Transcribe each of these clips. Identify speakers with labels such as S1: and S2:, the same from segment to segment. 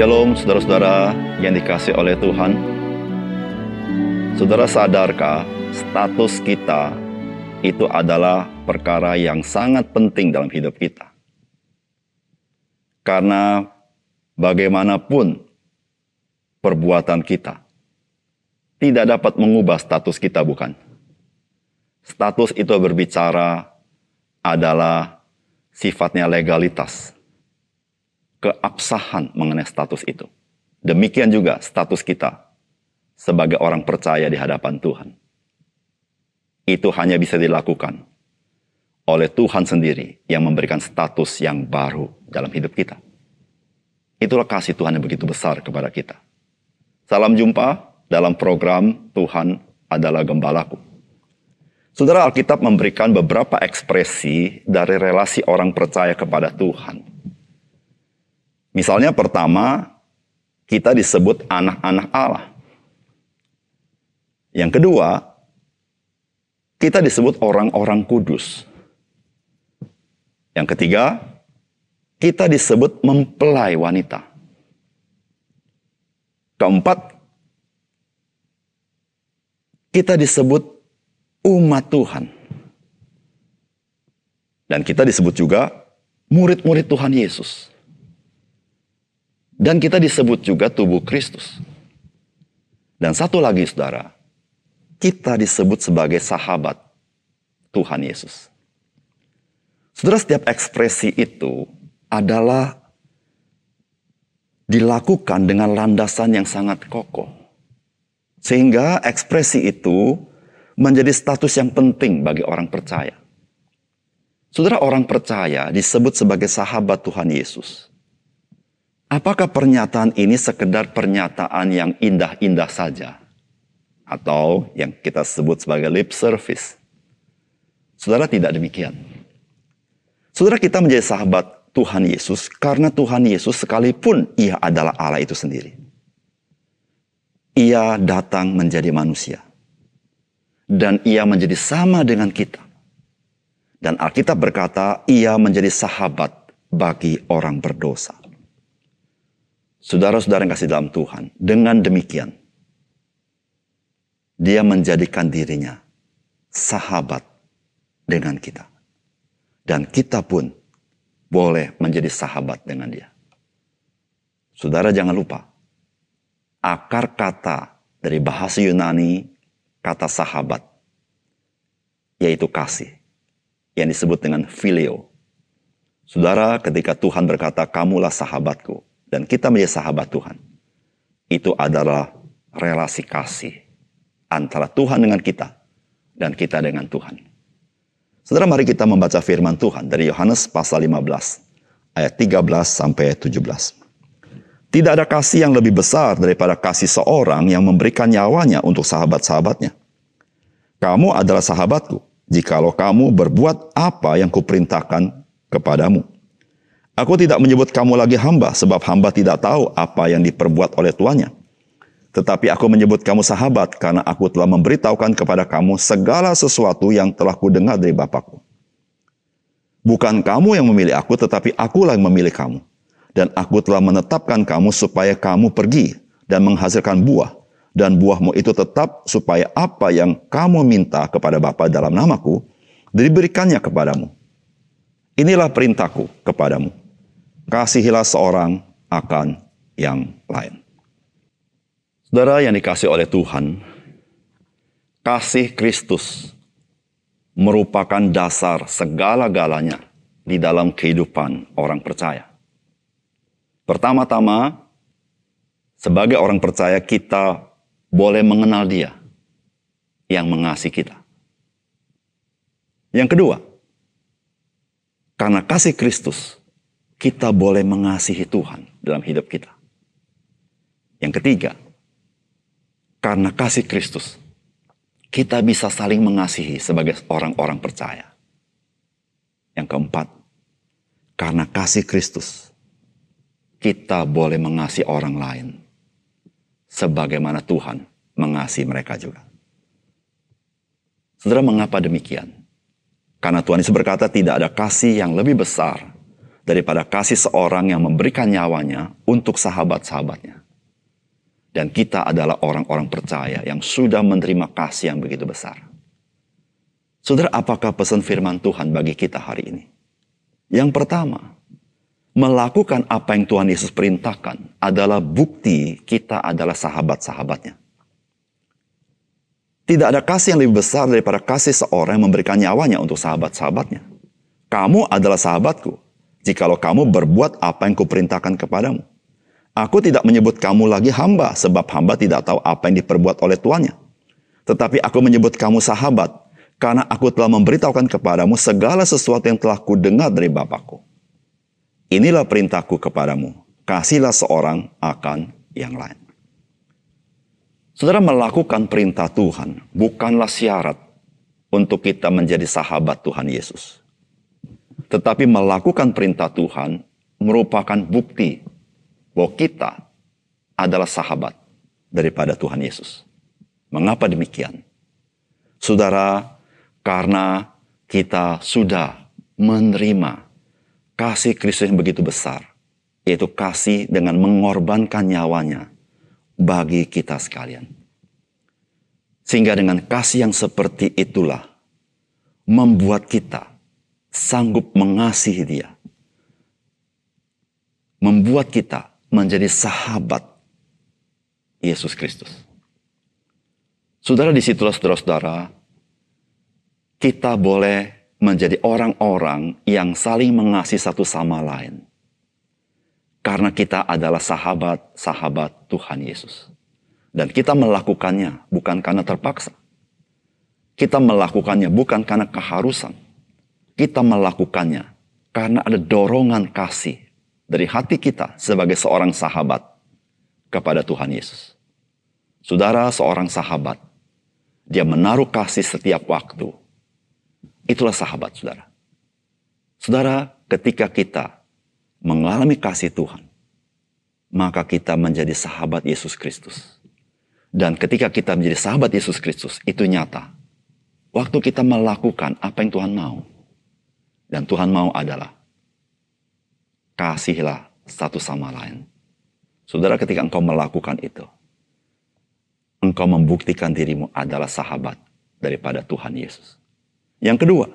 S1: Shalom saudara-saudara yang dikasih oleh Tuhan. Saudara sadarkah status kita itu adalah perkara yang sangat penting dalam hidup kita. Karena bagaimanapun perbuatan kita tidak dapat mengubah status kita bukan? Status itu berbicara adalah sifatnya legalitas keabsahan mengenai status itu. Demikian juga status kita sebagai orang percaya di hadapan Tuhan. Itu hanya bisa dilakukan oleh Tuhan sendiri yang memberikan status yang baru dalam hidup kita. Itulah kasih Tuhan yang begitu besar kepada kita. Salam jumpa dalam program Tuhan adalah Gembalaku. Saudara Alkitab memberikan beberapa ekspresi dari relasi orang percaya kepada Tuhan Misalnya pertama, kita disebut anak-anak Allah. Yang kedua, kita disebut orang-orang kudus. Yang ketiga, kita disebut mempelai wanita. Keempat, kita disebut umat Tuhan. Dan kita disebut juga murid-murid Tuhan Yesus. Dan kita disebut juga tubuh Kristus. Dan satu lagi saudara, kita disebut sebagai sahabat Tuhan Yesus. Saudara, setiap ekspresi itu adalah dilakukan dengan landasan yang sangat kokoh. Sehingga ekspresi itu menjadi status yang penting bagi orang percaya. Saudara, orang percaya disebut sebagai sahabat Tuhan Yesus. Apakah pernyataan ini sekedar pernyataan yang indah-indah saja? Atau yang kita sebut sebagai lip service? Saudara tidak demikian. Saudara kita menjadi sahabat Tuhan Yesus karena Tuhan Yesus sekalipun ia adalah Allah itu sendiri. Ia datang menjadi manusia. Dan ia menjadi sama dengan kita. Dan Alkitab berkata ia menjadi sahabat bagi orang berdosa. Saudara-saudara yang kasih dalam Tuhan, dengan demikian, dia menjadikan dirinya sahabat dengan kita. Dan kita pun boleh menjadi sahabat dengan dia. Saudara jangan lupa, akar kata dari bahasa Yunani, kata sahabat, yaitu kasih, yang disebut dengan filio. Saudara, ketika Tuhan berkata, kamulah sahabatku, dan kita menjadi sahabat Tuhan, itu adalah relasi kasih antara Tuhan dengan kita dan kita dengan Tuhan. Saudara, mari kita membaca firman Tuhan dari Yohanes pasal 15 ayat 13 sampai 17. Tidak ada kasih yang lebih besar daripada kasih seorang yang memberikan nyawanya untuk sahabat-sahabatnya. Kamu adalah sahabatku, jikalau kamu berbuat apa yang kuperintahkan kepadamu. Aku tidak menyebut kamu lagi hamba, sebab hamba tidak tahu apa yang diperbuat oleh tuannya. Tetapi aku menyebut kamu sahabat, karena aku telah memberitahukan kepada kamu segala sesuatu yang telah kudengar dari Bapakku. Bukan kamu yang memilih aku, tetapi akulah yang memilih kamu. Dan aku telah menetapkan kamu supaya kamu pergi dan menghasilkan buah. Dan buahmu itu tetap supaya apa yang kamu minta kepada Bapa dalam namaku, diberikannya kepadamu. Inilah perintahku kepadamu kasihilah seorang akan yang lain. Saudara yang dikasih oleh Tuhan, kasih Kristus merupakan dasar segala-galanya di dalam kehidupan orang percaya. Pertama-tama, sebagai orang percaya kita boleh mengenal dia yang mengasihi kita. Yang kedua, karena kasih Kristus, kita boleh mengasihi Tuhan dalam hidup kita. Yang ketiga, karena kasih Kristus, kita bisa saling mengasihi sebagai orang-orang percaya. Yang keempat, karena kasih Kristus, kita boleh mengasihi orang lain sebagaimana Tuhan mengasihi mereka juga. Saudara, mengapa demikian? Karena Tuhan Yesus berkata tidak ada kasih yang lebih besar daripada kasih seorang yang memberikan nyawanya untuk sahabat-sahabatnya. Dan kita adalah orang-orang percaya yang sudah menerima kasih yang begitu besar. Saudara, apakah pesan firman Tuhan bagi kita hari ini? Yang pertama, melakukan apa yang Tuhan Yesus perintahkan adalah bukti kita adalah sahabat-sahabatnya. Tidak ada kasih yang lebih besar daripada kasih seorang yang memberikan nyawanya untuk sahabat-sahabatnya. Kamu adalah sahabatku, jikalau kamu berbuat apa yang kuperintahkan kepadamu. Aku tidak menyebut kamu lagi hamba, sebab hamba tidak tahu apa yang diperbuat oleh tuannya. Tetapi aku menyebut kamu sahabat, karena aku telah memberitahukan kepadamu segala sesuatu yang telah kudengar dari Bapakku. Inilah perintahku kepadamu, kasihlah seorang akan yang lain. Saudara melakukan perintah Tuhan bukanlah syarat untuk kita menjadi sahabat Tuhan Yesus. Tetapi melakukan perintah Tuhan merupakan bukti bahwa kita adalah sahabat daripada Tuhan Yesus. Mengapa demikian? Saudara, karena kita sudah menerima kasih Kristus yang begitu besar, yaitu kasih dengan mengorbankan nyawanya bagi kita sekalian. Sehingga dengan kasih yang seperti itulah membuat kita sanggup mengasihi dia. Membuat kita menjadi sahabat Yesus Kristus. Saudara di situlah saudara-saudara, kita boleh menjadi orang-orang yang saling mengasihi satu sama lain karena kita adalah sahabat-sahabat Tuhan Yesus. Dan kita melakukannya bukan karena terpaksa. Kita melakukannya bukan karena keharusan. Kita melakukannya karena ada dorongan kasih dari hati kita sebagai seorang sahabat kepada Tuhan Yesus. Saudara seorang sahabat, dia menaruh kasih setiap waktu. Itulah sahabat saudara. Saudara, ketika kita mengalami kasih Tuhan, maka kita menjadi sahabat Yesus Kristus. Dan ketika kita menjadi sahabat Yesus Kristus, itu nyata. Waktu kita melakukan apa yang Tuhan mau. Dan Tuhan mau adalah, kasihlah satu sama lain. Saudara ketika engkau melakukan itu, engkau membuktikan dirimu adalah sahabat daripada Tuhan Yesus. Yang kedua,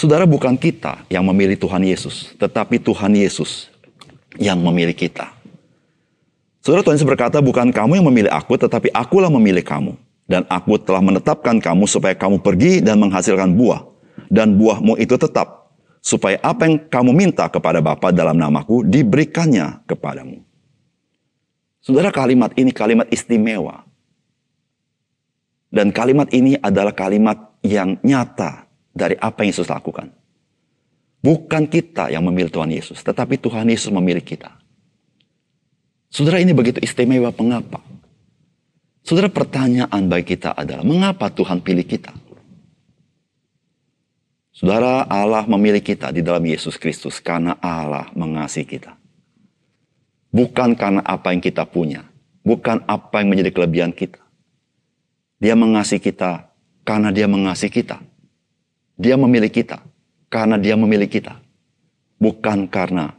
S1: Saudara bukan kita yang memilih Tuhan Yesus, tetapi Tuhan Yesus yang memilih kita. Saudara Tuhan Yesus berkata, bukan kamu yang memilih aku, tetapi akulah memilih kamu. Dan aku telah menetapkan kamu supaya kamu pergi dan menghasilkan buah. Dan buahmu itu tetap, supaya apa yang kamu minta kepada Bapa dalam namaku diberikannya kepadamu. Saudara kalimat ini kalimat istimewa. Dan kalimat ini adalah kalimat yang nyata dari apa yang Yesus lakukan. Bukan kita yang memilih Tuhan Yesus, tetapi Tuhan Yesus memilih kita. Saudara ini begitu istimewa, mengapa? Saudara pertanyaan bagi kita adalah, mengapa Tuhan pilih kita? Saudara Allah memilih kita di dalam Yesus Kristus karena Allah mengasihi kita. Bukan karena apa yang kita punya, bukan apa yang menjadi kelebihan kita. Dia mengasihi kita karena dia mengasihi kita. Dia memilih kita karena dia memilih kita. Bukan karena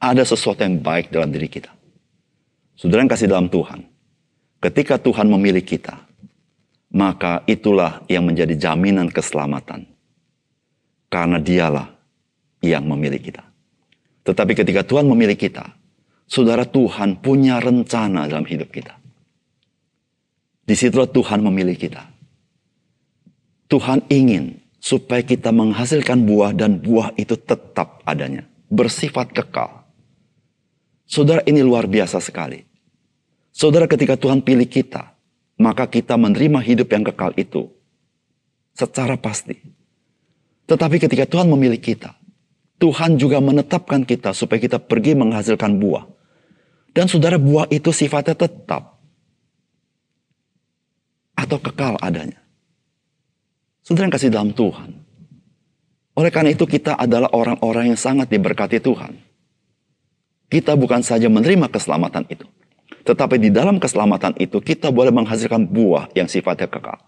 S1: ada sesuatu yang baik dalam diri kita. Saudara yang kasih dalam Tuhan. Ketika Tuhan memilih kita, maka itulah yang menjadi jaminan keselamatan. Karena dialah yang memilih kita. Tetapi ketika Tuhan memilih kita, saudara Tuhan punya rencana dalam hidup kita. Di situlah Tuhan memilih kita. Tuhan ingin supaya kita menghasilkan buah dan buah itu tetap adanya, bersifat kekal. Saudara ini luar biasa sekali. Saudara ketika Tuhan pilih kita, maka kita menerima hidup yang kekal itu secara pasti. Tetapi ketika Tuhan memilih kita, Tuhan juga menetapkan kita supaya kita pergi menghasilkan buah. Dan saudara buah itu sifatnya tetap atau kekal adanya. Saudara yang kasih dalam Tuhan. Oleh karena itu kita adalah orang-orang yang sangat diberkati Tuhan. Kita bukan saja menerima keselamatan itu. Tetapi di dalam keselamatan itu kita boleh menghasilkan buah yang sifatnya kekal.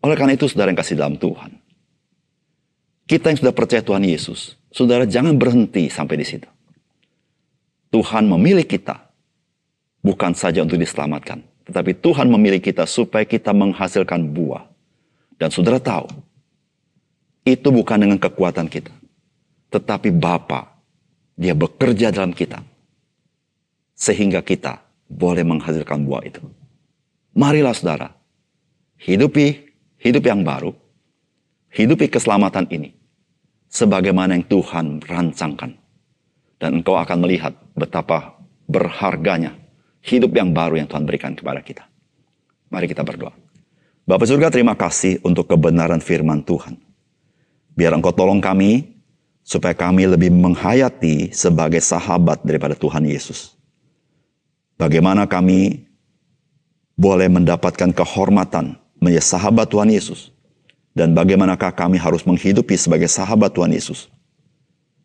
S1: Oleh karena itu saudara yang kasih dalam Tuhan. Kita yang sudah percaya Tuhan Yesus, saudara jangan berhenti sampai di situ. Tuhan memilih kita bukan saja untuk diselamatkan, tetapi Tuhan memilih kita supaya kita menghasilkan buah. Dan saudara tahu, itu bukan dengan kekuatan kita, tetapi Bapa, dia bekerja dalam kita sehingga kita boleh menghasilkan buah itu. Marilah saudara, hidupi hidup yang baru, hidupi keselamatan ini sebagaimana yang Tuhan rancangkan. Dan engkau akan melihat betapa berharganya hidup yang baru yang Tuhan berikan kepada kita. Mari kita berdoa. Bapak surga terima kasih untuk kebenaran firman Tuhan. Biar engkau tolong kami supaya kami lebih menghayati sebagai sahabat daripada Tuhan Yesus. Bagaimana kami boleh mendapatkan kehormatan menjadi sahabat Tuhan Yesus dan bagaimanakah kami harus menghidupi sebagai sahabat Tuhan Yesus.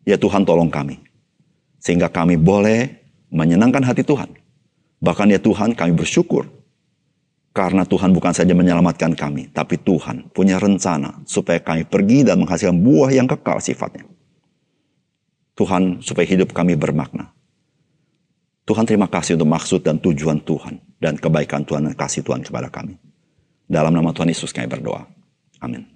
S1: Ya Tuhan tolong kami. Sehingga kami boleh menyenangkan hati Tuhan. Bahkan ya Tuhan kami bersyukur. Karena Tuhan bukan saja menyelamatkan kami. Tapi Tuhan punya rencana supaya kami pergi dan menghasilkan buah yang kekal sifatnya. Tuhan supaya hidup kami bermakna. Tuhan terima kasih untuk maksud dan tujuan Tuhan. Dan kebaikan Tuhan dan kasih Tuhan kepada kami. Dalam nama Tuhan Yesus kami berdoa. Amen.